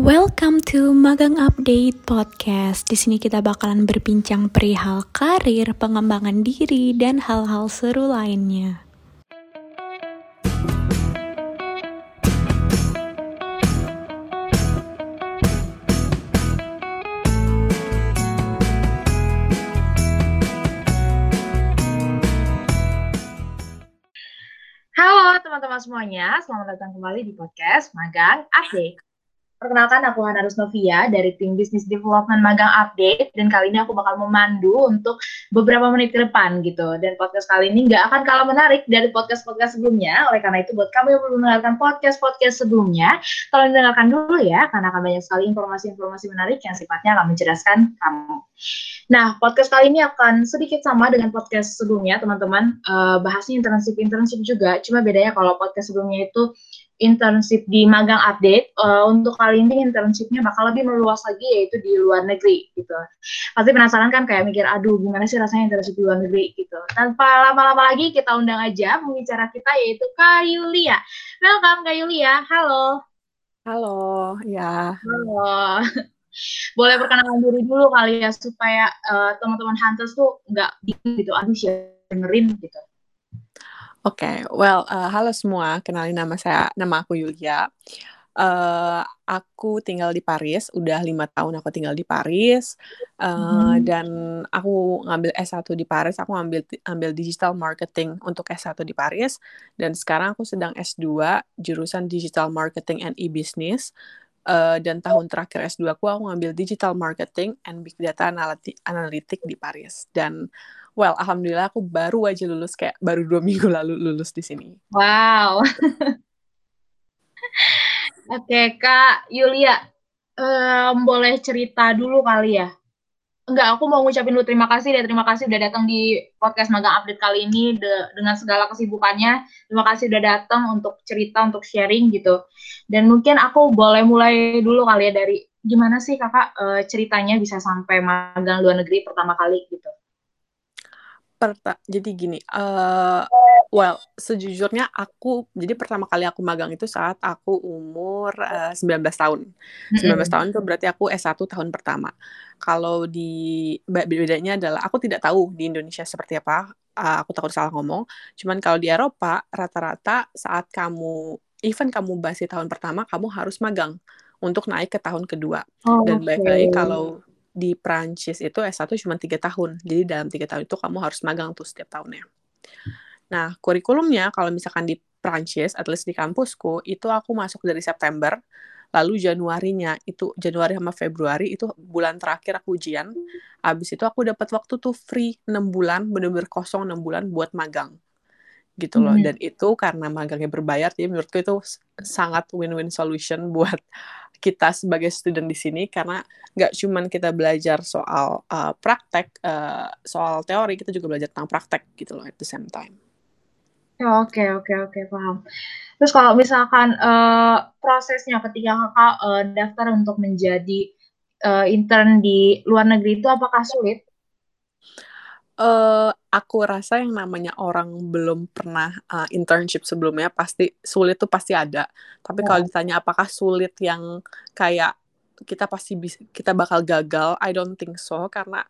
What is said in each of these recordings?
Welcome to Magang Update Podcast. Di sini kita bakalan berbincang perihal karir, pengembangan diri, dan hal-hal seru lainnya. Halo teman-teman semuanya, selamat datang kembali di podcast Magang Update. Perkenalkan aku Hana Rusnovia dari tim Business Development Magang Update dan kali ini aku bakal memandu untuk beberapa menit ke depan gitu. Dan podcast kali ini nggak akan kalah menarik dari podcast-podcast sebelumnya. Oleh karena itu buat kamu yang belum mendengarkan podcast-podcast sebelumnya, tolong dengarkan dulu ya karena akan banyak sekali informasi-informasi menarik yang sifatnya akan mencerdaskan kamu. Nah, podcast kali ini akan sedikit sama dengan podcast sebelumnya, teman-teman. Uh, bahasnya internship-internship juga, cuma bedanya kalau podcast sebelumnya itu internship di magang update uh, untuk kali ini internshipnya bakal lebih meluas lagi yaitu di luar negeri gitu. Pasti penasaran kan kayak mikir aduh gimana sih rasanya internship di luar negeri? gitu. Tanpa lama-lama lagi kita undang aja pembicara kita yaitu Kak Yulia. Welcome Kak Yulia. Halo. Halo ya. Halo. Boleh perkenalan diri dulu kali ya supaya uh, teman-teman hunters tuh nggak bingung gitu aduh sih dengerin? gitu Oke, okay, well, uh, halo semua. Kenalin nama saya, nama aku Yulia. Uh, aku tinggal di Paris, udah lima tahun aku tinggal di Paris, uh, hmm. dan aku ngambil S1 di Paris. Aku ngambil ambil digital marketing untuk S1 di Paris, dan sekarang aku sedang S2 jurusan digital marketing and e-business. Uh, dan tahun terakhir S2 aku, aku ngambil digital marketing and big data analytic di Paris. Dan well alhamdulillah aku baru aja lulus kayak baru dua minggu lalu lulus di sini. Wow. Oke kak Yulia um, boleh cerita dulu kali ya? Enggak, aku mau ngucapin dulu terima kasih dan terima kasih udah datang di podcast Magang Update kali ini de dengan segala kesibukannya. Terima kasih udah datang untuk cerita, untuk sharing gitu. Dan mungkin aku boleh mulai dulu kali ya dari gimana sih kakak uh, ceritanya bisa sampai magang luar negeri pertama kali gitu perta jadi gini, uh, well, sejujurnya aku jadi pertama kali aku magang itu saat aku umur, uh, 19 tahun. 19 tahun itu berarti aku S1 tahun pertama. Kalau di bedanya adalah aku tidak tahu di Indonesia seperti apa, uh, aku takut salah ngomong, cuman kalau di Eropa rata-rata saat kamu even kamu masih tahun pertama, kamu harus magang untuk naik ke tahun kedua. Oh, Dan baik lagi kalau di Prancis itu S1 cuma tiga tahun. Jadi dalam tiga tahun itu kamu harus magang tuh setiap tahunnya. Nah, kurikulumnya kalau misalkan di Prancis, at least di kampusku, itu aku masuk dari September, lalu Januarinya itu Januari sama Februari itu bulan terakhir aku ujian. Abis itu aku dapat waktu tuh free 6 bulan, bener-bener kosong 6 bulan buat magang gitu loh. Hmm. Dan itu karena magangnya berbayar, jadi menurutku itu sangat win-win solution buat kita sebagai student di sini karena nggak cuman kita belajar soal uh, praktek, uh, soal teori, kita juga belajar tentang praktek gitu loh at the same time. Oke oke oke paham. Terus kalau misalkan uh, prosesnya ketika kakak uh, daftar untuk menjadi uh, intern di luar negeri itu apakah sulit? Uh, aku rasa yang namanya orang belum pernah uh, internship sebelumnya pasti sulit tuh pasti ada. Tapi oh. kalau ditanya apakah sulit yang kayak kita pasti bisa kita bakal gagal, I don't think so karena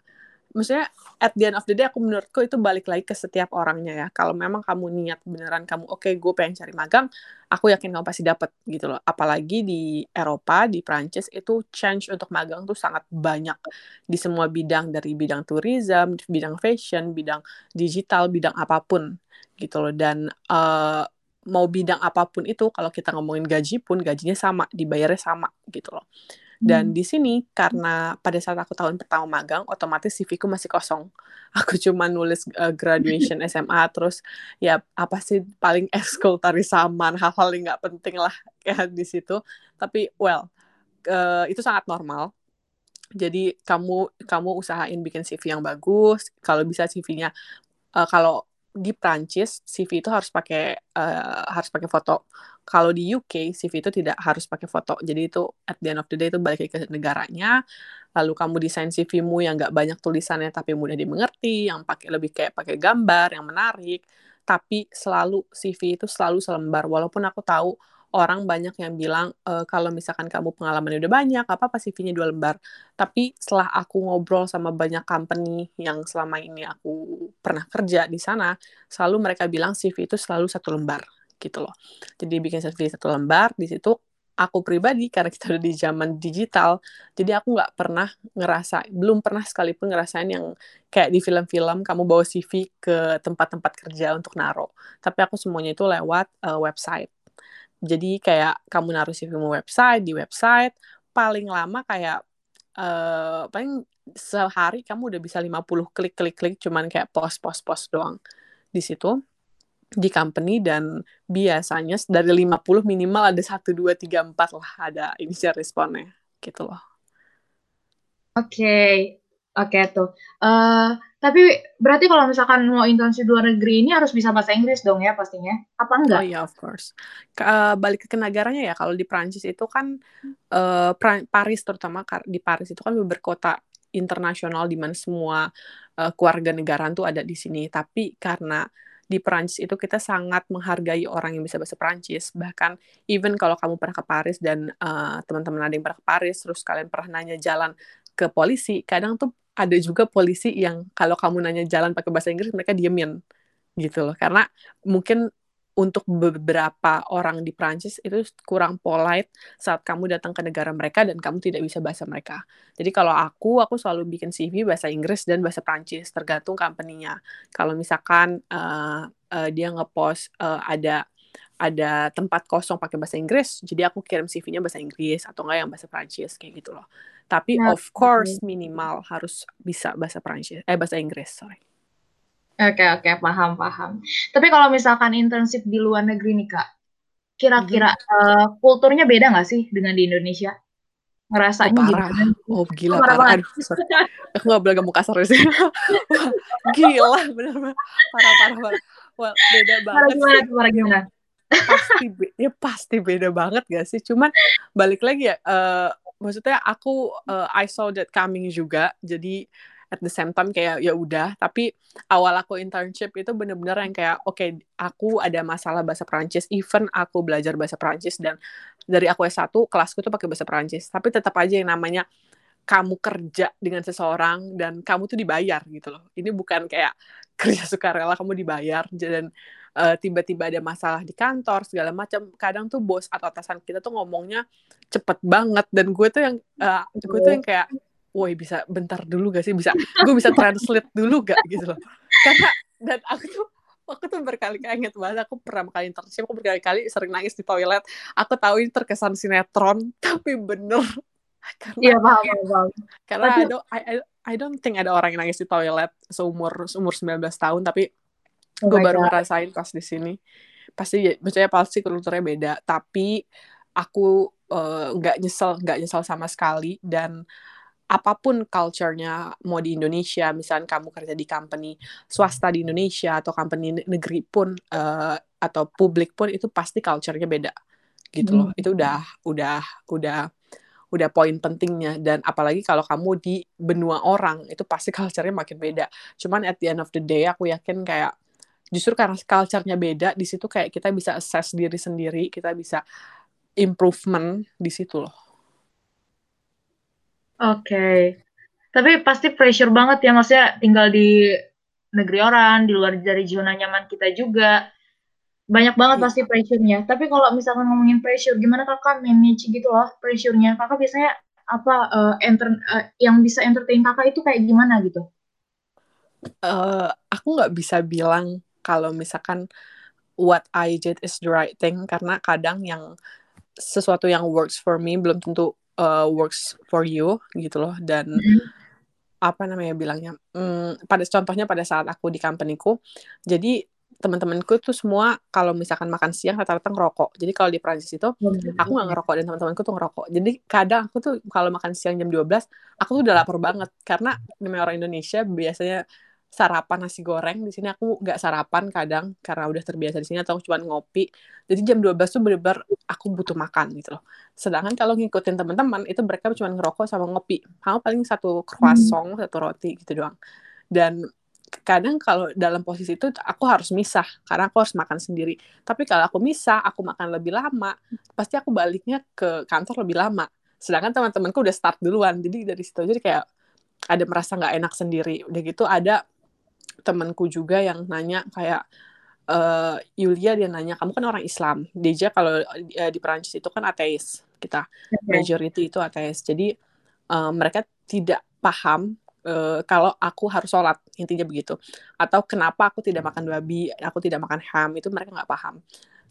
maksudnya at the end of the day aku menurutku itu balik lagi ke setiap orangnya ya. Kalau memang kamu niat beneran kamu oke okay, gue pengen cari magang aku yakin kamu pasti dapet gitu loh. Apalagi di Eropa di Prancis itu change untuk magang tuh sangat banyak. Di semua bidang dari bidang tourism bidang fashion bidang digital bidang apa pun gitu loh. Dan uh, mau bidang apa pun itu kalau kita ngomongin gaji pun gajinya sama dibayarnya sama gitu loh dan hmm. di sini karena pada saat aku tahun pertama magang, otomatis CV-ku masih kosong. Aku cuma nulis uh, graduation SMA, terus ya apa sih paling ekskul tari saman, hal-hal yang nggak penting lah ya di situ. Tapi well, uh, itu sangat normal. Jadi kamu kamu usahain bikin CV yang bagus. Kalau bisa CV-nya uh, kalau di Prancis CV itu harus pakai uh, harus pakai foto. Kalau di UK CV itu tidak harus pakai foto. Jadi itu at the end of the day itu balik ke negaranya. Lalu kamu desain CV-mu yang nggak banyak tulisannya tapi mudah dimengerti, yang pakai lebih kayak pakai gambar yang menarik. Tapi selalu CV itu selalu selembar. Walaupun aku tahu orang banyak yang bilang e, kalau misalkan kamu pengalamannya udah banyak apa apa CV-nya dua lembar. Tapi setelah aku ngobrol sama banyak company yang selama ini aku pernah kerja di sana selalu mereka bilang CV itu selalu satu lembar gitu loh. Jadi bikin CV satu lembar di situ aku pribadi karena kita udah di zaman digital jadi aku nggak pernah ngerasa belum pernah sekalipun ngerasain yang kayak di film-film kamu bawa CV ke tempat-tempat kerja untuk naro. Tapi aku semuanya itu lewat uh, website jadi kayak kamu naruh CV-mu website di website paling lama kayak uh, paling sehari kamu udah bisa 50 klik klik klik cuman kayak post post post doang di situ di company dan biasanya dari 50 minimal ada 1 2 3 4 lah ada initial responnya gitu loh. Oke, okay. Oke tuh. Uh, tapi berarti kalau misalkan mau internship luar negeri ini harus bisa bahasa Inggris dong ya pastinya? Apa enggak? Oh iya, yeah, of course. Ke, uh, balik ke negaranya ya, kalau di Prancis itu kan uh, Paris terutama di Paris itu kan berkota internasional di mana semua uh, keluarga negaraan tuh ada di sini. Tapi karena di Prancis itu kita sangat menghargai orang yang bisa bahasa Prancis. Bahkan even kalau kamu pernah ke Paris dan uh, teman-teman ada yang pernah ke Paris, terus kalian pernah nanya jalan ke polisi, kadang tuh ada juga polisi yang kalau kamu nanya jalan pakai bahasa Inggris mereka diemin gitu loh karena mungkin untuk beberapa orang di Prancis itu kurang polite saat kamu datang ke negara mereka dan kamu tidak bisa bahasa mereka. Jadi kalau aku, aku selalu bikin CV bahasa Inggris dan bahasa Prancis, tergantung company-nya. Kalau misalkan uh, uh, dia ngepost uh, ada ada tempat kosong pakai bahasa Inggris, jadi aku kirim CV-nya bahasa Inggris atau enggak yang bahasa Prancis kayak gitu loh. Tapi nah, of course minimal harus bisa bahasa Prancis, eh bahasa Inggris, sorry. Oke oke paham paham. Tapi kalau misalkan internship di luar negeri nih kak, kira-kira hmm. uh, kulturnya beda nggak sih dengan di Indonesia? Ngerasanya oh, parah. Gimana? Oh gila oh, parah. parah. Aduh, sorry. Aku nggak boleh mau kasar sih. gila bener bener parah parah parah. Wah, beda banget. Parah gimana, parah gimana? pasti ya pasti beda banget gak sih cuman balik lagi ya uh, maksudnya aku uh, I saw that coming juga. Jadi at the same time kayak ya udah. Tapi awal aku internship itu bener-bener yang kayak oke okay, aku ada masalah bahasa Prancis even aku belajar bahasa Prancis dan dari aku S1 kelasku tuh pakai bahasa Prancis tapi tetap aja yang namanya kamu kerja dengan seseorang dan kamu tuh dibayar gitu loh. Ini bukan kayak kerja sukarela kamu dibayar. Dan uh, tiba-tiba ada masalah di kantor segala macam kadang tuh bos atau atasan kita tuh ngomongnya cepet banget. Dan gue tuh yang uh, gue tuh yang kayak woi bisa bentar dulu gak sih? Bisa gue bisa translate dulu gak? Gitu loh. Karena dan aku tuh aku tuh berkali-kali inget banget aku pernah kali internship aku berkali-kali sering nangis di toilet. Aku tahu ini terkesan sinetron tapi bener. Karena iya paham paham karena tapi, I, don't, I, I don't think ada orang yang nangis di toilet seumur umur 19 tahun tapi oh gue baru God. ngerasain pas di sini. Pasti ya, maksudnya pasti kulturnya beda. Tapi aku eh, nggak uh, nyesel nggak nyesel sama sekali. Dan apa pun culture-nya mau di Indonesia misalnya kamu kerja di company swasta di Indonesia atau company negeri pun uh, atau publik pun itu pasti culture-nya beda. Gitu loh. Hmm. itu udah udah udah udah poin pentingnya. Dan apalagi kalau kamu di benua orang itu pasti culture-nya makin beda. Cuman at the end of the day aku yakin kayak justru karena culture-nya beda di situ kayak kita bisa assess diri sendiri kita bisa improvement di situ loh. Oke. Okay. tapi pasti pressure banget ya maksudnya tinggal di negeri orang di luar dari zona nyaman kita juga. Banyak banget yeah. pasti pressure-nya. Tapi kalau misalkan ngomongin pressure gimana kakak manage gitu loh pressure-nya? Kakak biasanya apa uh, enter uh, yang bisa entertain kakak itu kayak gimana gitu? Uh, aku nggak bisa bilang kalau misalkan what I did is the right thing karena kadang yang sesuatu yang works for me belum tentu uh, works for you gitu loh dan mm-hmm. apa namanya bilangnya hmm, pada contohnya pada saat aku di companyku jadi teman-temanku tuh semua kalau misalkan makan siang rata-rata ngerokok. Jadi kalau di Prancis itu mm-hmm. aku nggak ngerokok dan teman-temanku tuh ngerokok. Jadi kadang aku tuh kalau makan siang jam 12 aku tuh udah lapar banget karena namanya orang Indonesia biasanya sarapan nasi goreng di sini. Aku nggak sarapan kadang karena udah terbiasa di sini atau cuma ngopi. Jadi jam 12 tuh bener-bener aku butuh makan gitu loh. Sedangkan kalau ngikutin teman-teman itu mereka cuma ngerokok sama ngopi. Kamu paling satu croissant hmm. satu roti gitu doang. Dan kadang kalau dalam posisi itu aku harus misah karena aku harus makan sendiri. Tapi kalau aku misah aku makan lebih lama pasti aku baliknya ke kantor lebih lama. Sedangkan teman-temanku udah start duluan. Jadi dari situ jadi kayak ada merasa nggak enak sendiri. Udah gitu ada temanku juga yang nanya kayak uh, Yulia dia nanya kamu kan orang Islam? Deja kalau uh, di Perancis itu kan ateis kita okay. majority itu ateis. Jadi uh, mereka tidak paham uh, kalau aku harus sholat intinya begitu. Atau kenapa aku tidak makan babi aku tidak makan ham itu mereka nggak paham.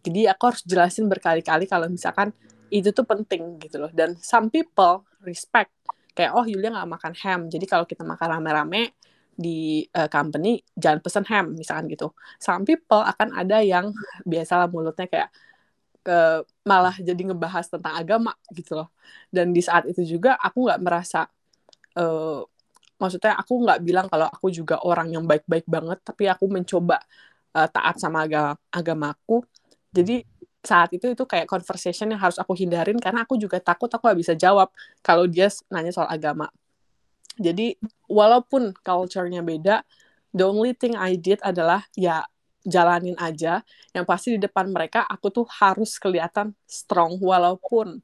Jadi aku harus jelasin berkali-kali kalau misalkan itu tuh penting gitu loh. Dan some people respect kayak oh Yulia nggak makan ham. Jadi kalau kita makan rame-rame di uh, company jangan pesen ham misalkan gitu. Some people akan ada yang biasalah mulutnya kayak ke malah jadi ngebahas tentang agama gitu loh. Dan di saat itu juga aku nggak merasa uh, maksudnya aku nggak bilang kalau aku juga orang yang baik-baik banget tapi aku mencoba uh, taat sama agama agamaku jadi saat itu itu kayak conversation yang harus aku hindarin karena aku juga takut aku gak bisa jawab kalau dia nanya soal agama jadi walaupun culture-nya beda the only thing I did adalah ya jalanin aja. Yang pasti di depan mereka aku tuh harus kelihatan strong walaupun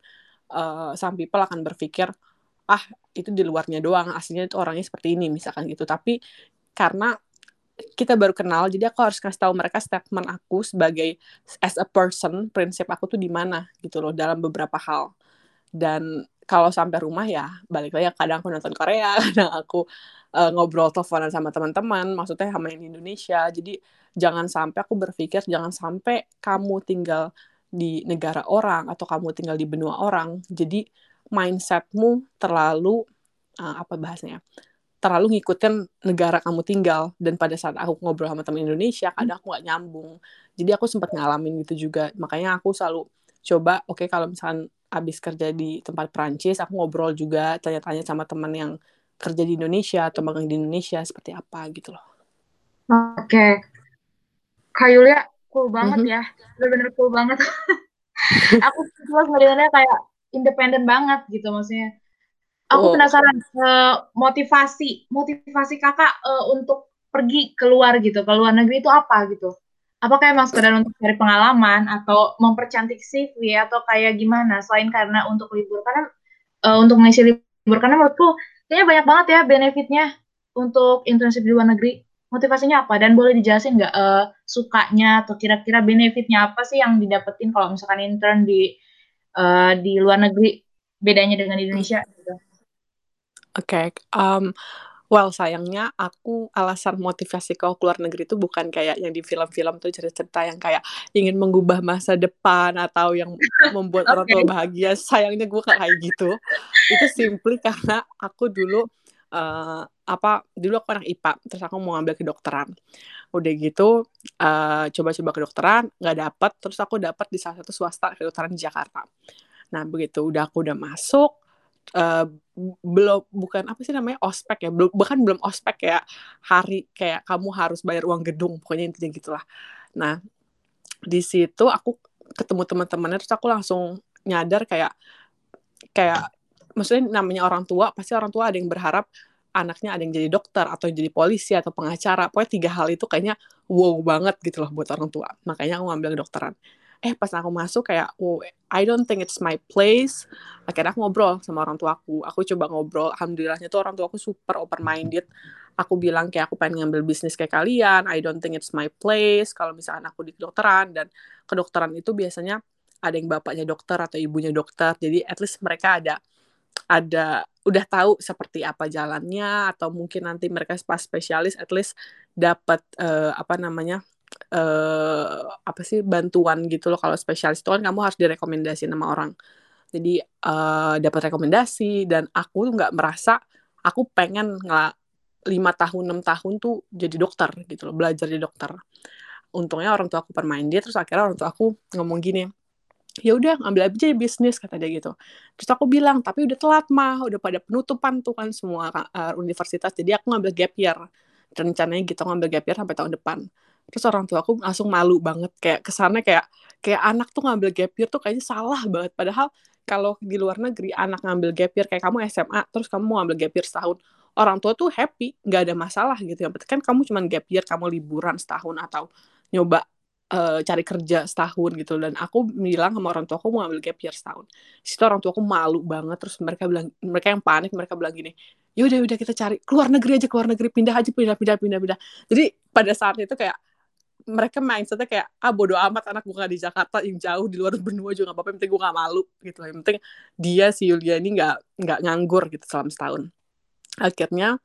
uh, some people akan berpikir ah itu di luarnya doang aslinya itu orangnya seperti ini misalkan gitu. Tapi karena kita baru kenal jadi aku harus kasih tahu mereka statement aku sebagai as a person prinsip aku tuh di mana gitu loh dalam beberapa hal. Dan kalau sampai rumah ya balik lagi kadang aku nonton Korea kadang aku uh, ngobrol teleponan sama teman-teman maksudnya sama yang di Indonesia. Jadi jangan sampai aku berpikir jangan sampai kamu tinggal di negara orang atau kamu tinggal di benua orang. Jadi mindsetmu terlalu uh, apa bahasanya terlalu ngikutin negara kamu tinggal. Dan pada saat aku ngobrol sama teman Indonesia kadang aku gak nyambung. Jadi aku sempat ngalamin gitu juga. Makanya aku selalu coba oke okay, kalau misalkan abis kerja di tempat Prancis aku ngobrol juga tanya-tanya sama teman yang kerja di Indonesia atau magang di Indonesia seperti apa gitu loh oke okay. Kak Yulia cool banget mm -hmm. ya bener-bener cool banget aku terus ngeliatnya kayak independen banget gitu maksudnya. Aku oh. penasaran uh, motivasi motivasi kakak uh, untuk pergi keluar gitu ke luar negeri itu apa gitu? Apakah emang sekedar untuk cari pengalaman atau mempercantik CV atau kayak gimana? Selain karena untuk libur karena uh, untuk mengisi libur karena menurutku kayaknya banyak banget ya benefitnya untuk internship di luar negeri. Motivasinya apa dan boleh dijelasin nggak uh, sukanya atau kira-kira benefitnya apa sih yang didapetin kalau misalkan intern di uh, di luar negeri bedanya dengan Indonesia gitu. Oke, okay, um, well sayangnya aku alasan motivasi kau keluar negeri itu bukan kayak yang di film-film tuh cerita-cerita yang kayak ingin mengubah masa depan atau yang membuat okay. orang tua bahagia. Sayangnya gue kayak gitu. Itu simply karena aku dulu uh, apa dulu aku anak IPA terus aku mau ngambil kedokteran udah gitu coba coba-coba kedokteran nggak dapet terus aku dapat di salah satu swasta kedokteran di Jakarta nah begitu udah aku udah masuk uh, belum bukan apa sih namanya ospek ya belum bahkan belum ospek ya hari kayak kamu harus bayar uang gedung pokoknya intinya gitulah. Nah di situ aku ketemu teman-temannya terus aku langsung nyadar kayak kayak maksudnya namanya orang tua pasti orang tua ada yang berharap anaknya ada yang jadi dokter atau jadi polisi atau pengacara pokoknya tiga hal itu kayaknya wow banget gitu loh buat orang tua. Makanya aku ngambil kedokteran eh pas aku masuk kayak oh I don't think it's my place. Akhirnya aku ngobrol sama orang tua aku. Aku coba ngobrol. Alhamdulillahnya tuh orang tua aku super open minded aku bilang kayak aku pengen ngambil bisnis kayak kalian. I don't think it's my place. Kalau misalkan aku di kedokteran dan kedokteran itu biasanya ada yang bapaknya dokter atau ibunya dokter. Jadi at least mereka ada ada udah tahu seperti apa jalannya atau mungkin nanti mereka pas spesialis at least dapat uh, apa namanya uh, apa sih bantuan gitu loh. Kalau spesialis itu kan kamu harus direkomendasi nama orang. Jadi uh, dapat rekomendasi dan aku nggak merasa aku pengen nggak lima tahun enam tahun tuh jadi dokter gitu loh belajar jadi dokter. Untungnya orang tua aku permain dia terus akhirnya orang tua aku ngomong gini ya udah ambil aja bisnis kata dia gitu. Terus aku bilang tapi udah telat mah udah pada penutupan tuh kan semua uh, universitas. Jadi aku ngambil gap year. Rencananya gitu ngambil gap year sampai tahun depan terus orang tua aku langsung malu banget kayak kesannya kayak kayak anak tuh ngambil gap year tuh kayaknya salah banget. Padahal kalau di luar negeri anak ngambil gap year kayak kamu SMA terus kamu mau ngambil gap year setahun orang tua tuh happy nggak ada masalah gitu ya. Kan kamu cuma gap year kamu liburan setahun atau nyoba uh, cari kerja setahun gitu. Dan aku bilang sama orang tua aku mau ambil gap year setahun. Situ orang tua aku malu banget terus mereka bilang mereka yang panik mereka bilang gini yaudah udah kita cari keluar negeri aja keluar negeri pindah aja pindah pindah pindah pindah. Jadi pada saat itu kayak mereka mindsetnya kayak ah bodo amat anak gue gak di Jakarta yang jauh di luar benua juga gak apa-apa yang penting gue gak malu gitu yang penting dia si Yulia ini gak nggak nganggur gitu selama setahun. Akhirnya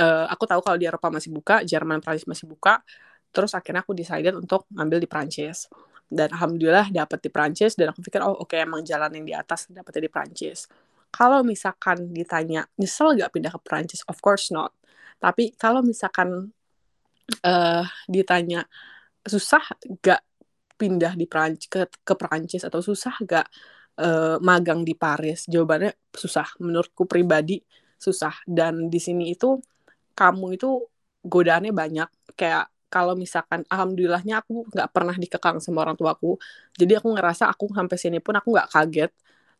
uh, aku tahu kalau di Eropa masih buka Jerman Prancis masih buka terus akhirnya aku decided untuk ngambil di Prancis. Dan alhamdulillah dapet di Prancis dan aku pikir oh oke okay, emang jalan yang di atas dapetnya di Prancis. Kalau misalkan ditanya nyesel gak pindah ke Prancis? Of course not. Tapi kalau misalkan uh, ditanya susah gak pindah di Perancis ke, ke Perancis atau susah gak uh, magang di Paris? Jawabannya susah. Menurutku pribadi susah. Dan di sini itu kamu itu godaannya banyak. Kayak kalau misalkan alhamdulillahnya aku nggak pernah dikekang sama orang tuaku. Jadi aku ngerasa aku sampai sini pun aku nggak kaget.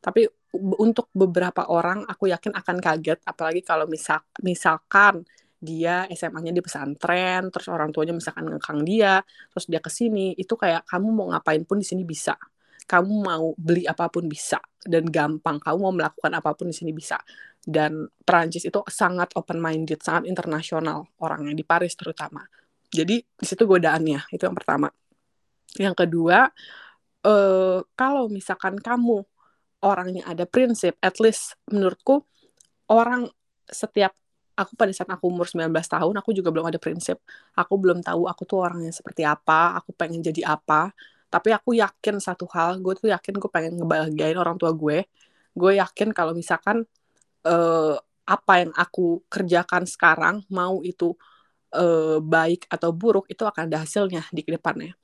Tapi untuk beberapa orang aku yakin akan kaget. Apalagi kalau misal misalkan dia SMA-nya di pesantren, terus orang tuanya misalkan ngekang dia, terus dia ke sini, itu kayak kamu mau ngapain pun di sini bisa. Kamu mau beli apa pun bisa dan gampang. Kamu mau melakukan apa pun di sini bisa. Dan Perancis itu sangat open minded, sangat internasional orangnya di Paris terutama. Jadi di situ godaannya, itu yang pertama. Yang kedua, eh, kalau misalkan kamu orangnya ada prinsip, at least menurutku orang setiap aku pada saat aku umur 19 tahun aku juga belum ada prinsip. Aku belum tahu aku tuh orangnya seperti apa aku pengen jadi apa. Tapi aku yakin satu hal gue tuh yakin gue pengen ngebahagiain orang tua gue. Gue yakin kalau misalkan uh, apa yang aku kerjakan sekarang mau itu uh, baik atau buruk itu akan ada hasilnya di ke depannya.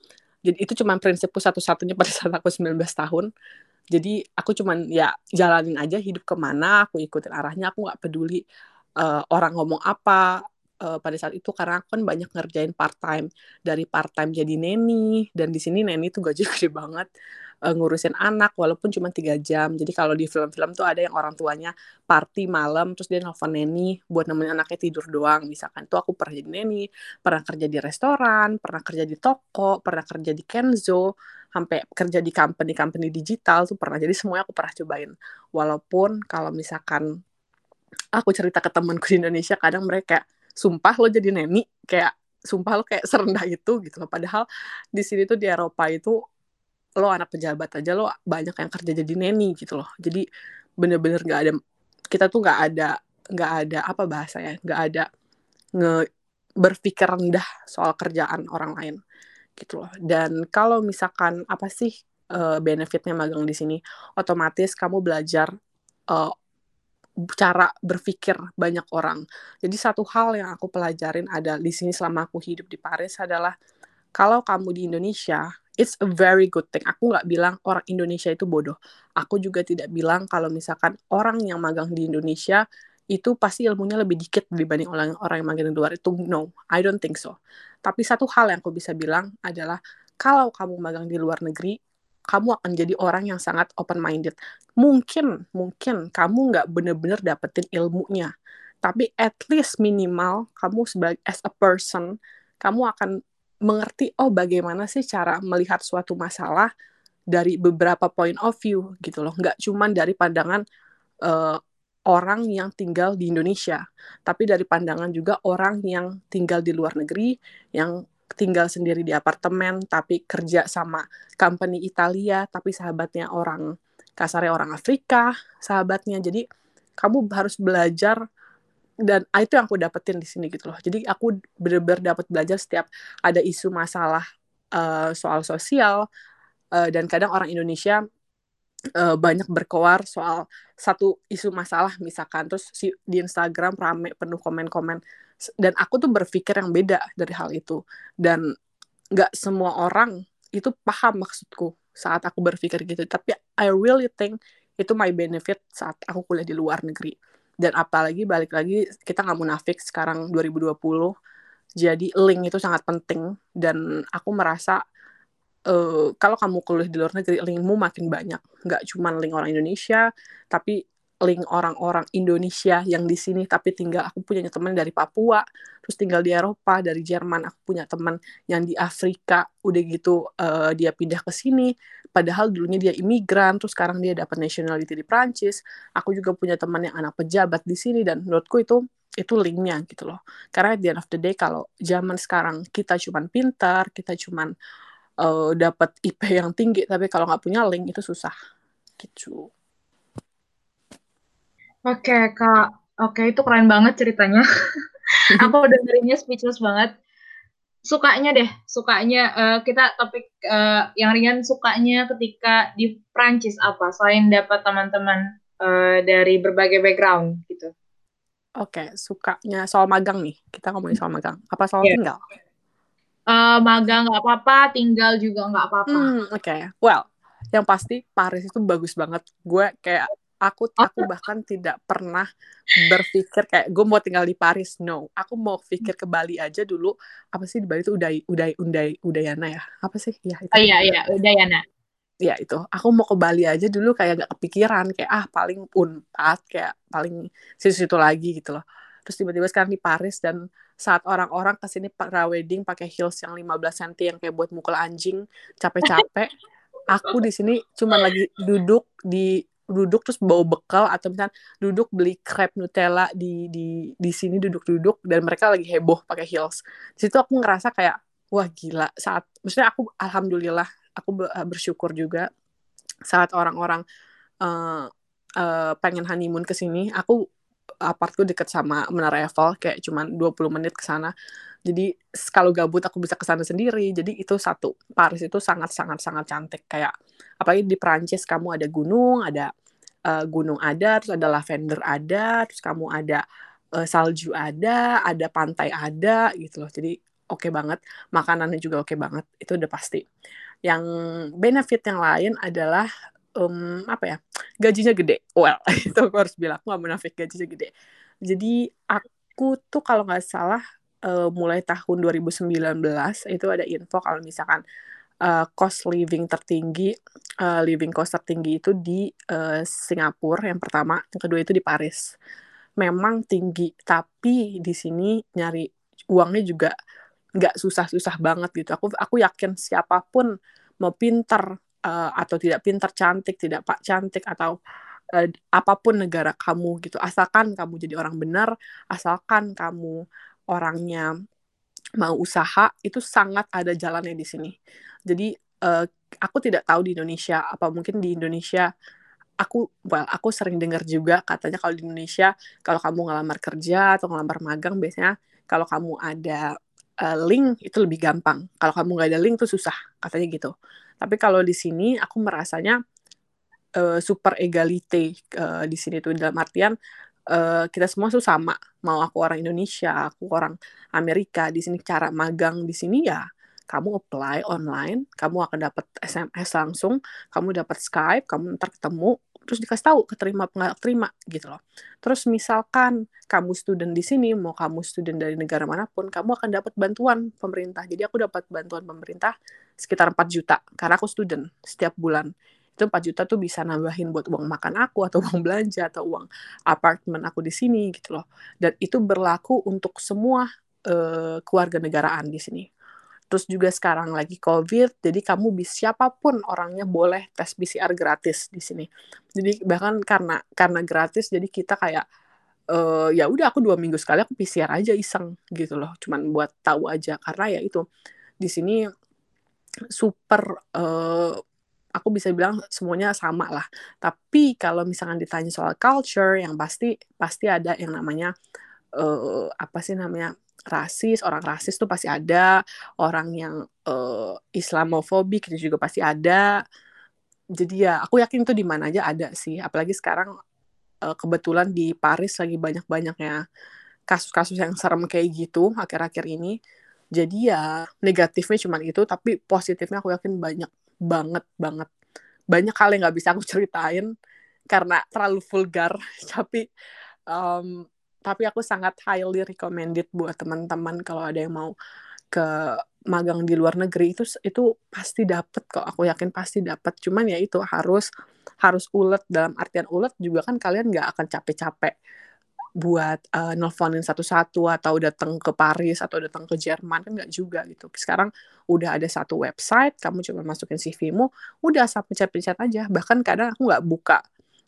Jadi itu cuma prinsipku satu-satunya pada saat aku 19 tahun. Jadi aku cuman ya jalanin aja hidup ke mana aku ikutin arahnya aku nggak peduli uh, orang ngomong apa uh, pada saat itu karena aku kan banyak ngerjain part time dari part time jadi neni dan di sini neni tuh gaji gede banget. Uh, ngurusin anak walaupun cuma tiga jam. Jadi kalau di film-film tuh ada yang orang tuanya party malam terus dia nelfon neni buat nemenin anaknya tidur doang. Misalkan tuh aku pernah jadi neni pernah kerja di restoran pernah kerja di toko pernah kerja di Kenzo sampai kerja di company company digital tuh pernah. Jadi semuanya aku pernah cobain. Walaupun kalau misalkan aku cerita ke temanku di Indonesia kadang mereka sumpah lo jadi neni? Kayak sumpah lo kayak serendah itu gitu loh. Padahal di sini tuh di Eropa itu lo anak pejabat aja lo banyak yang kerja jadi neni gitu loh. Jadi bener-bener nggak ada kita tuh nggak ada nggak ada apa bahasa ya nggak ada nge berpikir rendah soal kerjaan orang lain gitu loh. Dan kalau misalkan apa sih uh, benefitnya magang di sini? Otomatis kamu belajar uh, cara berpikir banyak orang. Jadi satu hal yang aku pelajarin ada di sini selama aku hidup di Paris adalah kalau kamu di Indonesia, it's a very good thing. Aku nggak bilang orang Indonesia itu bodoh. Aku juga tidak bilang kalau misalkan orang yang magang di Indonesia itu pasti ilmunya lebih dikit dibanding orang orang yang magang di luar itu no, I don't think so. Tapi satu hal yang aku bisa bilang adalah kalau kamu magang di luar negeri, kamu akan jadi orang yang sangat open minded. Mungkin, mungkin kamu nggak bener-bener dapetin ilmunya, tapi at least minimal kamu sebagai as a person, kamu akan mengerti oh bagaimana sih cara melihat suatu masalah dari beberapa point of view gitu loh, nggak cuma dari pandangan uh, orang yang tinggal di Indonesia, tapi dari pandangan juga orang yang tinggal di luar negeri, yang tinggal sendiri di apartemen tapi kerja sama company Italia tapi sahabatnya orang kasarnya orang Afrika sahabatnya. Jadi kamu harus belajar dan ah, itu yang aku dapetin di sini gitu loh. Jadi aku bener-bener dapat belajar setiap ada isu masalah uh, soal sosial uh, dan kadang orang Indonesia uh, banyak berkoar soal satu isu masalah. Misalkan terus si, di Instagram rame penuh komen-komen dan aku tuh berpikir yang beda dari hal itu. Dan nggak semua orang itu paham maksudku saat aku berpikir gitu. Tapi I really think itu my benefit saat aku kuliah di luar negeri. Dan apalagi balik lagi kita nggak munafik sekarang 2020 jadi link itu sangat penting. Dan aku merasa uh, kalau kamu kuliah di luar negeri linkmu makin banyak. Nggak cuma link orang Indonesia tapi link orang-orang Indonesia yang di sini tapi tinggal aku punya teman dari Papua terus tinggal di Eropa dari Jerman aku punya teman yang di Afrika udah gitu uh, dia pindah ke sini. Padahal dulunya dia imigran terus sekarang dia dapat nationality di Prancis aku juga punya teman yang anak pejabat di sini dan menurutku itu itu linknya gitu loh. Karena at the end of the day kalau zaman sekarang kita cuman pintar kita cuman uh, dapat IP yang tinggi tapi kalau nggak punya link itu susah. Gitu Oke, Kak. Oke, itu keren banget ceritanya. Aku dengerinnya speechless banget. Sukanya deh, sukanya uh, kita topik uh, yang ringan sukanya ketika di Prancis apa selain dapat teman-teman uh, dari berbagai background gitu. Oke, sukanya soal magang nih. Kita ngomongin soal magang. Apa soal yeah. tinggal? Uh, magang nggak apa-apa, tinggal juga nggak apa-apa. Hmm, Oke, okay. well, yang pasti Paris itu bagus banget. Gue kayak aku aku bahkan tidak pernah berpikir kayak gue mau tinggal di Paris. No aku mau pikir ke Bali aja dulu apa sih di Bali itu udah udah udah udayana ya? Apa sih? Ya itu. Oh, iya iya udayana. Ya itu. Aku mau ke Bali aja dulu kayak gak kepikiran kayak ah paling unpad kayak paling situ-situ lagi gitu loh. Terus tiba-tiba sekarang di Paris dan saat orang-orang ke sini para wedding pakai heels yang 15 cm yang kayak buat mukul anjing capek-capek aku di sini cuma lagi duduk di duduk terus bawa bekal atau misalnya duduk beli crepe Nutella di di di sini duduk-duduk dan mereka lagi heboh pakai heels. Di situ aku ngerasa kayak wah gila saat maksudnya aku alhamdulillah aku eh, bersyukur juga saat orang-orang uh, uh, pengen honeymoon ke sini, aku apartku deket sama Menara Eiffel kayak cuman 20 menit ke sana. Jadi kalau gabut aku bisa ke sana sendiri. Jadi itu satu. Paris itu sangat sangat sangat cantik kayak apalagi di Prancis kamu ada gunung, ada uh, gunung ada, terus ada lavender ada, terus kamu ada uh, salju ada, ada pantai ada gitu loh. Jadi oke okay banget, makanannya juga oke okay banget. Itu udah pasti. Yang benefit yang lain adalah um, apa ya? Gajinya gede. Well, itu aku harus bilang aku gak menafik gajinya gede. Jadi aku tuh kalau nggak salah uh, mulai tahun 2019 itu ada info kalau misalkan uh, cost living tertinggi, uh, living cost tertinggi itu di uh, Singapura yang pertama, yang kedua itu di Paris. Memang tinggi, tapi di sini nyari uangnya juga nggak susah-susah banget gitu. Aku aku yakin siapa pun mau pinter uh, atau tidak pinter, cantik, tidak pak cantik atau uh, apa pun negara kamu gitu, asalkan kamu jadi orang benar, asalkan kamu orangnya mau usaha itu sangat ada jalannya di sini. Jadi uh, aku tidak tahu di Indonesia apa mungkin di Indonesia aku well aku sering dengar juga katanya kalau di Indonesia kalau kamu ngelamar kerja atau ngelamar magang biasanya kalau kamu ada uh, link itu lebih gampang. Kalau kamu nggak ada link itu susah katanya gitu. Tapi kalau di sini aku merasanya uh, super egalite uh, di sini tuh dalam artian uh, kita semua tuh sama. Mau aku orang Indonesia, aku orang Amerika di sini cara magang di sini ya kamu apply online, kamu akan dapat SMS langsung, kamu dapat Skype, kamu ntar ketemu, terus dikasih tahu keterima nggak terima gitu loh. Terus misalkan kamu student di sini, mau kamu student dari negara mana pun, kamu akan dapat bantuan pemerintah. Jadi aku dapat bantuan pemerintah sekitar 4 juta karena aku student setiap bulan. Itu 4 juta tuh bisa nambahin buat uang makan aku atau uang belanja atau uang apartemen aku di sini gitu loh. Dan itu berlaku untuk semua uh, keluarga negaraan di sini Terus juga sekarang lagi COVID, jadi kamu bisa siapa pun orangnya boleh tes PCR gratis di sini. Jadi bahkan karena karena gratis, jadi kita kayak uh, ya udah aku dua minggu sekali aku PCR aja iseng gitu loh, cuman buat tahu aja karena ya itu di sini super uh, aku bisa bilang semuanya sama lah. Tapi kalau misalkan ditanya soal culture, yang pasti pasti ada yang namanya uh, apa sih namanya rasis, orang rasis tuh pasti ada, orang yang uh, Islamofobik itu juga pasti ada. Jadi ya aku yakin itu di mana aja ada sih, apalagi sekarang uh, kebetulan di Paris lagi banyak-banyaknya kasus-kasus yang serem kayak gitu akhir-akhir ini. Jadi ya negatifnya cuma itu, tapi positifnya aku yakin banyak banget banget. Banyak hal yang nggak bisa aku ceritain karena terlalu vulgar, tapi um, tapi aku sangat highly recommended buat teman-teman kalau ada yang mau ke magang di luar negeri. Itu itu pasti dapet kok aku yakin pasti dapet. Cuman ya itu harus harus ulet. Dalam artian ulet juga kan kalian nggak akan capek-capek buat uh, nelfonin satu-satu atau datang ke Paris atau datang ke Jerman kan nggak juga gitu. Sekarang udah ada satu website kamu cuma masukin CV-mu udah asal pencet-pencet aja. Bahkan kadang aku nggak buka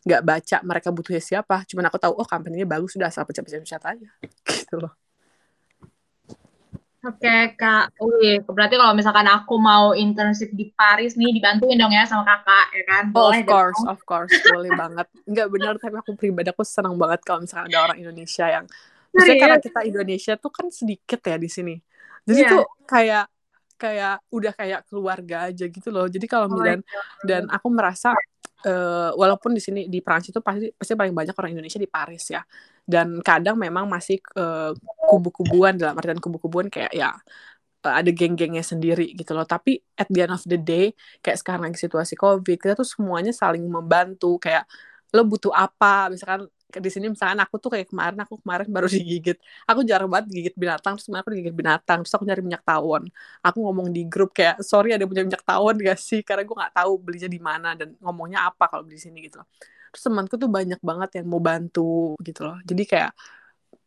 nggak baca mereka butuhnya siapa cuman aku tahu oh company-nya bagus sudah asal pencet-pencet aja gitu loh Oke Kak, wih, berarti kalau misalkan aku mau internship di Paris nih, dibantuin dong ya sama kakak, ya kan? Boleh oh, of course, dong. of course, boleh banget. Enggak benar, tapi aku pribadi aku senang banget kalau misalkan ada orang Indonesia yang, maksudnya karena kita Indonesia tuh kan sedikit ya di sini, jadi yeah. tuh kayak kayak udah kayak keluarga aja gitu loh. Jadi kalau oh, dan dan aku merasa uh, walaupun di sini di Prancis itu pasti pasti paling banyak orang Indonesia di Paris ya. Dan kadang memang masih uh, kubu-kubuan dalam artian kubu-kubuan kayak ya uh, ada geng-gengnya sendiri gitu loh. Tapi at the end of the day kayak sekarang lagi situasi covid kita tuh semuanya saling membantu. Kayak lo butuh apa? Misalkan di sini misalkan aku tuh kayak kemarin aku kemarin baru digigit. Aku jarang banget gigit binatang terus aku digigit binatang terus aku nyari minyak tawon. Aku ngomong di grup kayak sorry ada punya minyak tawon gak sih? Karena gue nggak tahu belinya di mana dan ngomongnya apa kalau di sini gitu loh. Terus temanku tuh banyak banget yang mau bantu gitu loh. Jadi kayak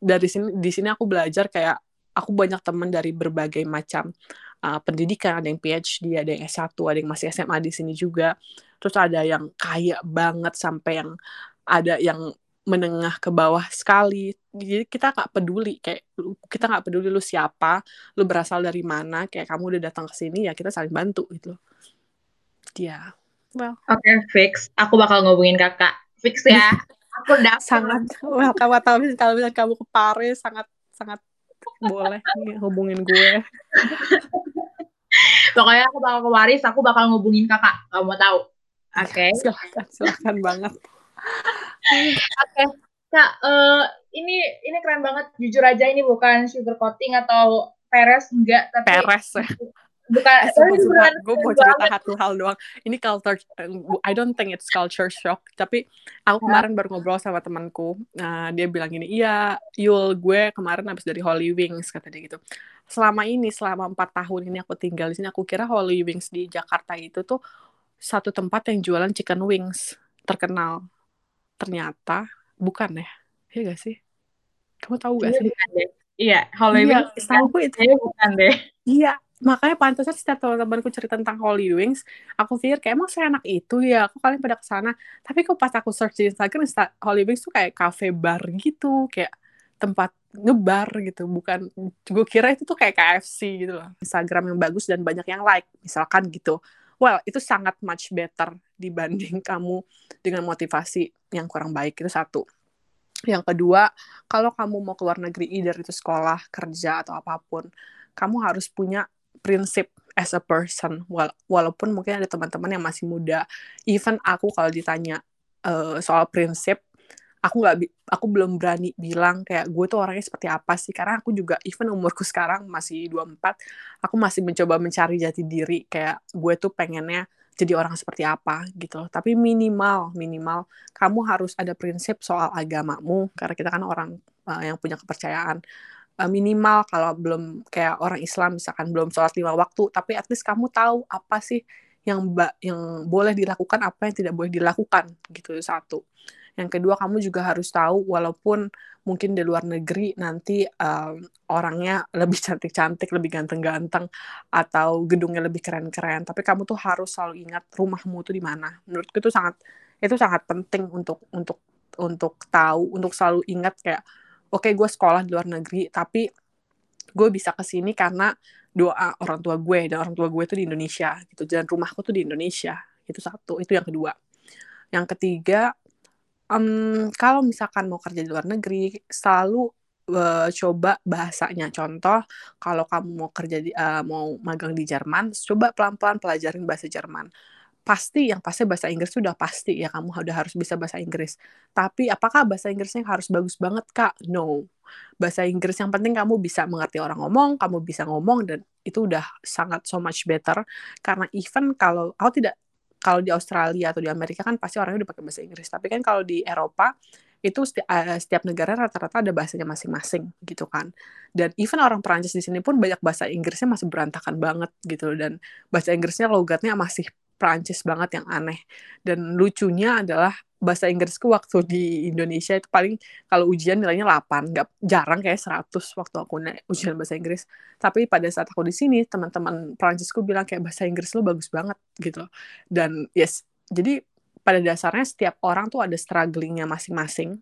dari sini di sini aku belajar kayak aku banyak teman dari berbagai macam uh, pendidikan. Ada yang PhD ada yang S1 ada yang masih SMA di sini juga. Terus ada yang kaya banget sampai yang ada yang menengah ke bawah sekali jadi kita nggak peduli kayak kita nggak peduli lu siapa lu berasal dari mana kayak kamu udah datang ke sini ya kita saling bantu gitu ya yeah. Well. Oke, okay, fix. Aku bakal ngobongin kakak. Fix ya. Aku udah sangat well, kamu tahu kalau misalnya kamu ke Paris sangat sangat boleh nih hubungin gue. Pokoknya aku bakal ke Paris, aku bakal ngobongin kakak. Kamu mau tahu? Oke. Okay. Silakan, silakan banget. Oke, okay. Kak, uh, ini ini keren banget. Jujur aja ini bukan sugar coating atau peres enggak, tapi peres. Bukan eh, gue mau cerita satu hal doang. Ini culture I don't think it's culture shock tapi aku kemarin baru ngobrol sama temanku. Nah, dia bilang gini iya Yul gue kemarin habis dari Holy Wings kata dia gitu. Selama ini selama empat tahun ini aku tinggal di sini aku kira Holy Wings di Jakarta itu tuh satu tempat yang jualan chicken wings terkenal ternyata bukan ya? Iya gak sih? Kamu tahu gak iya, sih? Iya, Holy iya, Wings. Tahu itu bukan deh. Iya, makanya pantasnya setiap teman-temanku cerita tentang Holy Wings aku pikir kayak emang saya anak itu ya? Aku kalian pada ke sana tapi kok pas aku search di Instagram Holy Wings tuh kayak cafe bar gitu kayak tempat ngebar gitu. Bukan gue kira itu tuh kayak KFC gitu loh Instagram yang bagus dan banyak yang like misalkan gitu well itu sangat much better dibanding kamu dengan motivasi yang kurang baik itu satu. Yang kedua kalau kamu mau keluar negeri either itu sekolah kerja atau apa pun kamu harus punya prinsip as a person. Wala walaupun mungkin ada teman-teman yang masih muda. Even aku kalau ditanya uh, soal prinsip aku nggak aku belum berani bilang kayak gue tuh orangnya seperti apa sih. Karena aku juga even umurku sekarang masih 24 aku masih mencoba mencari jati diri. Kayak gue tuh pengennya jadi orang seperti apa gitu tapi minimal minimal kamu harus ada prinsip soal agamamu. Karena kita kan orang uh, yang punya kepercayaan. Uh, minimal kalau belum kayak orang Islam misalkan belum sholat lima waktu tapi at least kamu tahu apa sih yang yang boleh dilakukan apa yang tidak boleh dilakukan gitu satu yang kedua kamu juga harus tahu walaupun mungkin di luar negeri nanti um, orangnya lebih cantik-cantik lebih ganteng-ganteng atau gedungnya lebih keren-keren tapi kamu tuh harus selalu ingat rumahmu tuh di mana. Menurutku itu sangat itu sangat penting untuk untuk untuk tahu untuk selalu ingat kayak oke okay, gue sekolah di luar negeri tapi gue bisa ke sini karena doa orang tua gue dan orang tua gue itu di Indonesia gitu. Dan rumahku tuh di Indonesia itu satu. Itu yang kedua. Yang ketiga um, kalau misalkan mau kerja di luar negeri selalu uh, coba bahasanya contoh kalau kamu mau kerja di uh, mau magang di Jerman coba pelan-pelan pelajarin bahasa Jerman pasti yang pasti bahasa Inggris sudah pasti ya kamu udah harus bisa bahasa Inggris. Tapi apakah bahasa Inggrisnya harus bagus banget kak? No. Bahasa Inggris yang penting kamu bisa mengerti orang ngomong, kamu bisa ngomong dan itu udah sangat so much better. Karena even kalau aku tidak kalau di Australia atau di Amerika kan pasti orangnya udah pakai bahasa Inggris. Tapi kan kalau di Eropa itu seti uh, setiap negara rata-rata ada bahasanya masing-masing gitu kan. Dan even orang Perancis di sini pun banyak bahasa Inggrisnya masih berantakan banget gitu. Dan bahasa Inggrisnya logatnya masih Perancis banget yang aneh. Dan lucunya adalah bahasa Inggrisku waktu di Indonesia itu paling kalau ujian nilainya 8 nggak jarang kayak 100 waktu aku naik ujian bahasa Inggris. Tapi pada saat aku di sini teman-teman Perancisku bilang kayak bahasa Inggris lo bagus banget gitu. Dan yes jadi pada dasarnya setiap orang tuh ada strugglingnya masing-masing.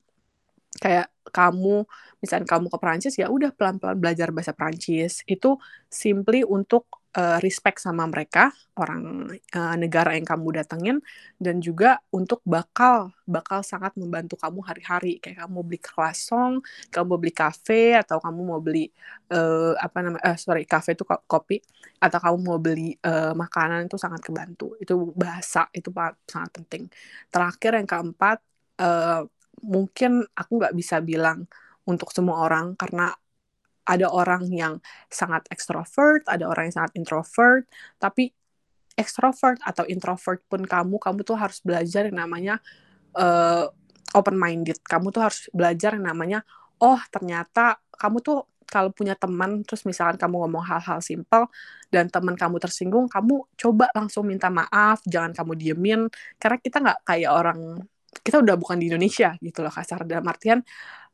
Kayak kamu misalnya kamu ke Perancis ya udah pelan-pelan belajar bahasa Perancis. Itu simply untuk uh, respect sama mereka orang uh, negara yang kamu datengin dan juga untuk bakal bakal sangat membantu kamu hari-hari. Kayak kamu beli croissant, kamu mau beli kafe atau kamu mau beli uh, apa namanya uh, sorry kafe itu kopi atau kamu mau beli uh, makanan itu sangat kebantu. Itu bahasa itu sangat penting. Terakhir yang keempat uh, mungkin aku nggak bisa bilang untuk semua orang karena ada orang yang sangat extrovert, ada orang yang sangat introvert, tapi extrovert atau introvert pun kamu, kamu tuh harus belajar yang namanya uh, open minded. Kamu tuh harus belajar yang namanya oh ternyata kamu tuh kalau punya teman terus misalkan kamu ngomong hal-hal simpel dan teman kamu tersinggung, kamu coba langsung minta maaf, jangan kamu diemin karena kita nggak kayak orang kita udah bukan di Indonesia gitu loh kasar dalam artian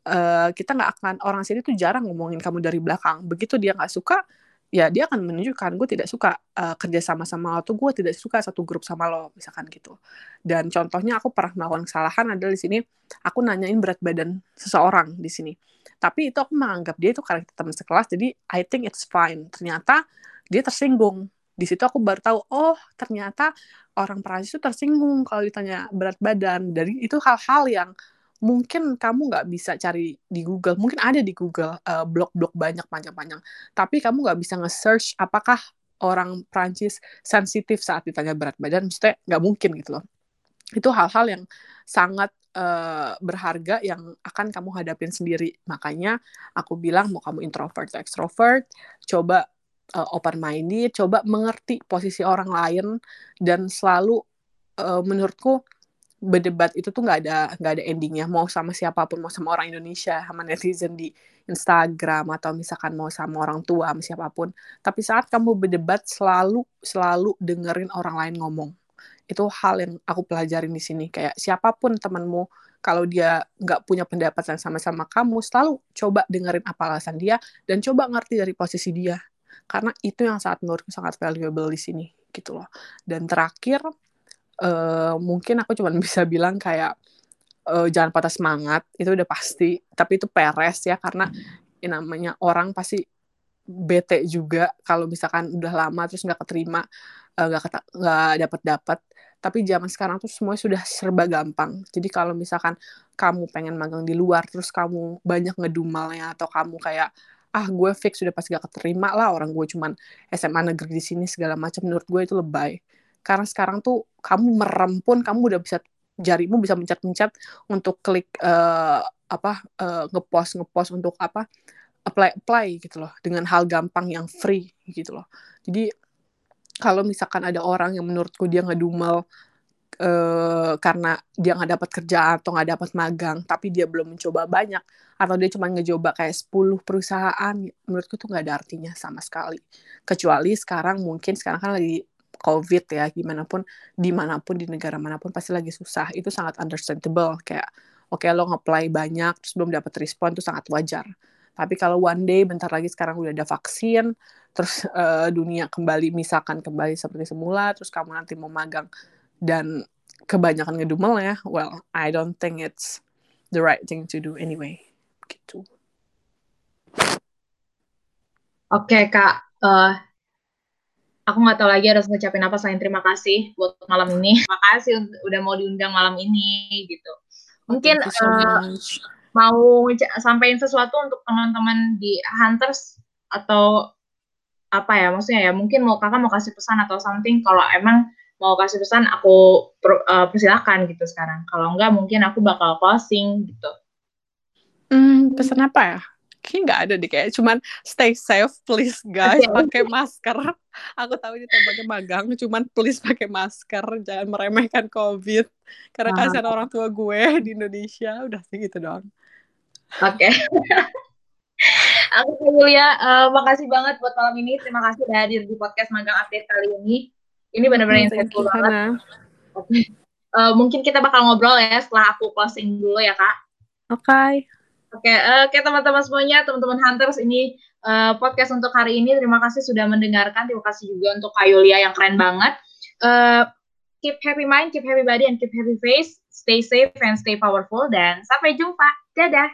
uh, kita nggak akan orang sini tuh jarang ngomongin kamu dari belakang. Begitu dia nggak suka ya dia akan menunjukkan gue tidak suka uh, kerja sama sama lo tuh gue tidak suka satu grup sama lo misalkan gitu. Dan contohnya aku pernah melakukan kesalahan adalah di sini aku nanyain berat badan seseorang di sini. Tapi itu aku menganggap dia itu karena teman sekelas jadi I think it's fine. Ternyata dia tersinggung. Di situ aku baru tahu oh ternyata orang Perancis itu tersinggung kalau ditanya berat badan. Dari itu hal-hal yang mungkin kamu nggak bisa cari di Google. Mungkin ada di Google uh, blog-blog banyak panjang-panjang. Tapi kamu nggak bisa nge-search apakah orang Prancis sensitif saat ditanya berat badan. Maksudnya nggak mungkin gitu loh. Itu hal-hal yang sangat uh, berharga yang akan kamu hadapin sendiri. Makanya aku bilang mau kamu introvert atau extrovert coba uh, eh, open minded coba mengerti posisi orang lain. Dan selalu uh, menurutku berdebat itu tuh nggak ada nggak ada endingnya. Mau sama siapa pun mau sama orang Indonesia sama netizen di Instagram atau misalkan mau sama orang tua sama siapa pun. Tapi saat kamu berdebat selalu selalu dengerin orang lain ngomong. Itu hal yang aku pelajarin di sini. Kayak siapa pun temanmu kalau dia nggak punya pendapat yang sama-sama kamu selalu coba dengerin apa alasan dia dan coba ngerti dari posisi dia. Karena itu yang saat menurutku sangat valuable di sini gitu loh. Dan terakhir uh, mungkin aku cuma bisa bilang kayak uh, jangan patah semangat itu udah pasti. Tapi itu peres ya karena ini namanya orang pasti bete juga kalau misalkan udah lama terus nggak keterima eh, nggak uh, nggak dapat dapat tapi zaman sekarang tuh semuanya sudah serba gampang. Jadi kalau misalkan kamu pengen magang di luar terus kamu banyak ngedumalnya atau kamu kayak ah gue fix sudah pasti gak keterima lah orang gue cuman SMA negeri di sini segala macam menurut gue itu lebay karena sekarang tuh kamu merem pun kamu udah bisa jarimu bisa mencet-mencet untuk klik uh, apa uh, ngepost ngepost untuk apa apply apply gitu loh. Dengan hal gampang yang free gitu loh. Jadi kalau misalkan ada orang yang menurutku dia ngedumel uh, karena dia nggak dapat kerja atau nggak dapat magang tapi dia belum mencoba banyak atau dia cuma ngecoba kayak 10 perusahaan menurutku tuh nggak ada artinya sama sekali. Kecuali sekarang mungkin sekarang kan lagi COVID ya, gimana pun, di mana pun, di negara mana pun pasti lagi susah. Itu sangat understandable. Kayak, oke okay, lo nge-apply banyak, terus belum dapat respon, itu sangat wajar. Tapi kalau one day, bentar lagi sekarang udah ada vaksin, terus uh, dunia kembali, misalkan kembali seperti semula, terus kamu nanti mau magang, dan kebanyakan ngedumel ya, well, I don't think it's the right thing to do anyway. Gitu. Oke, okay, Kak. Uh, aku nggak tahu lagi harus ngucapin apa selain terima kasih buat malam ini. Terima kasih udah mau diundang malam ini gitu. Mungkin so uh, mau sampaikan sesuatu untuk teman-teman di Hunters atau apa ya maksudnya ya mungkin mau kakak mau kasih pesan atau something. Kalau emang mau kasih pesan aku per, uh, persilakan gitu sekarang. Kalau enggak mungkin aku bakal closing gitu. Hmm, pesan apa ya kayak nggak ada deh kayak cuman stay safe please guys. Pakai masker. Aku tahu ini temanya magang cuman please pakai masker. Jangan meremehkan covid. Karena nah. kasihan orang tua gue di Indonesia. Udah segitu doang. Oke. Okay. aku Julia uh, makasih banget buat malam ini. Terima kasih udah hadir di podcast magang update kali ini. Ini benar-benar yang saya banget. Uh, mungkin kita bakal ngobrol ya setelah aku closing dulu ya kak. Oke. okay. Oke, okay, uh, oke okay, teman-teman semuanya, teman-teman Hunters, ini uh, podcast untuk hari ini. Terima kasih sudah mendengarkan. Terima kasih juga untuk Kak Yulia yang keren banget. Uh, keep happy mind, keep happy body, and keep happy face. Stay safe and stay powerful. Dan sampai jumpa. Dadah.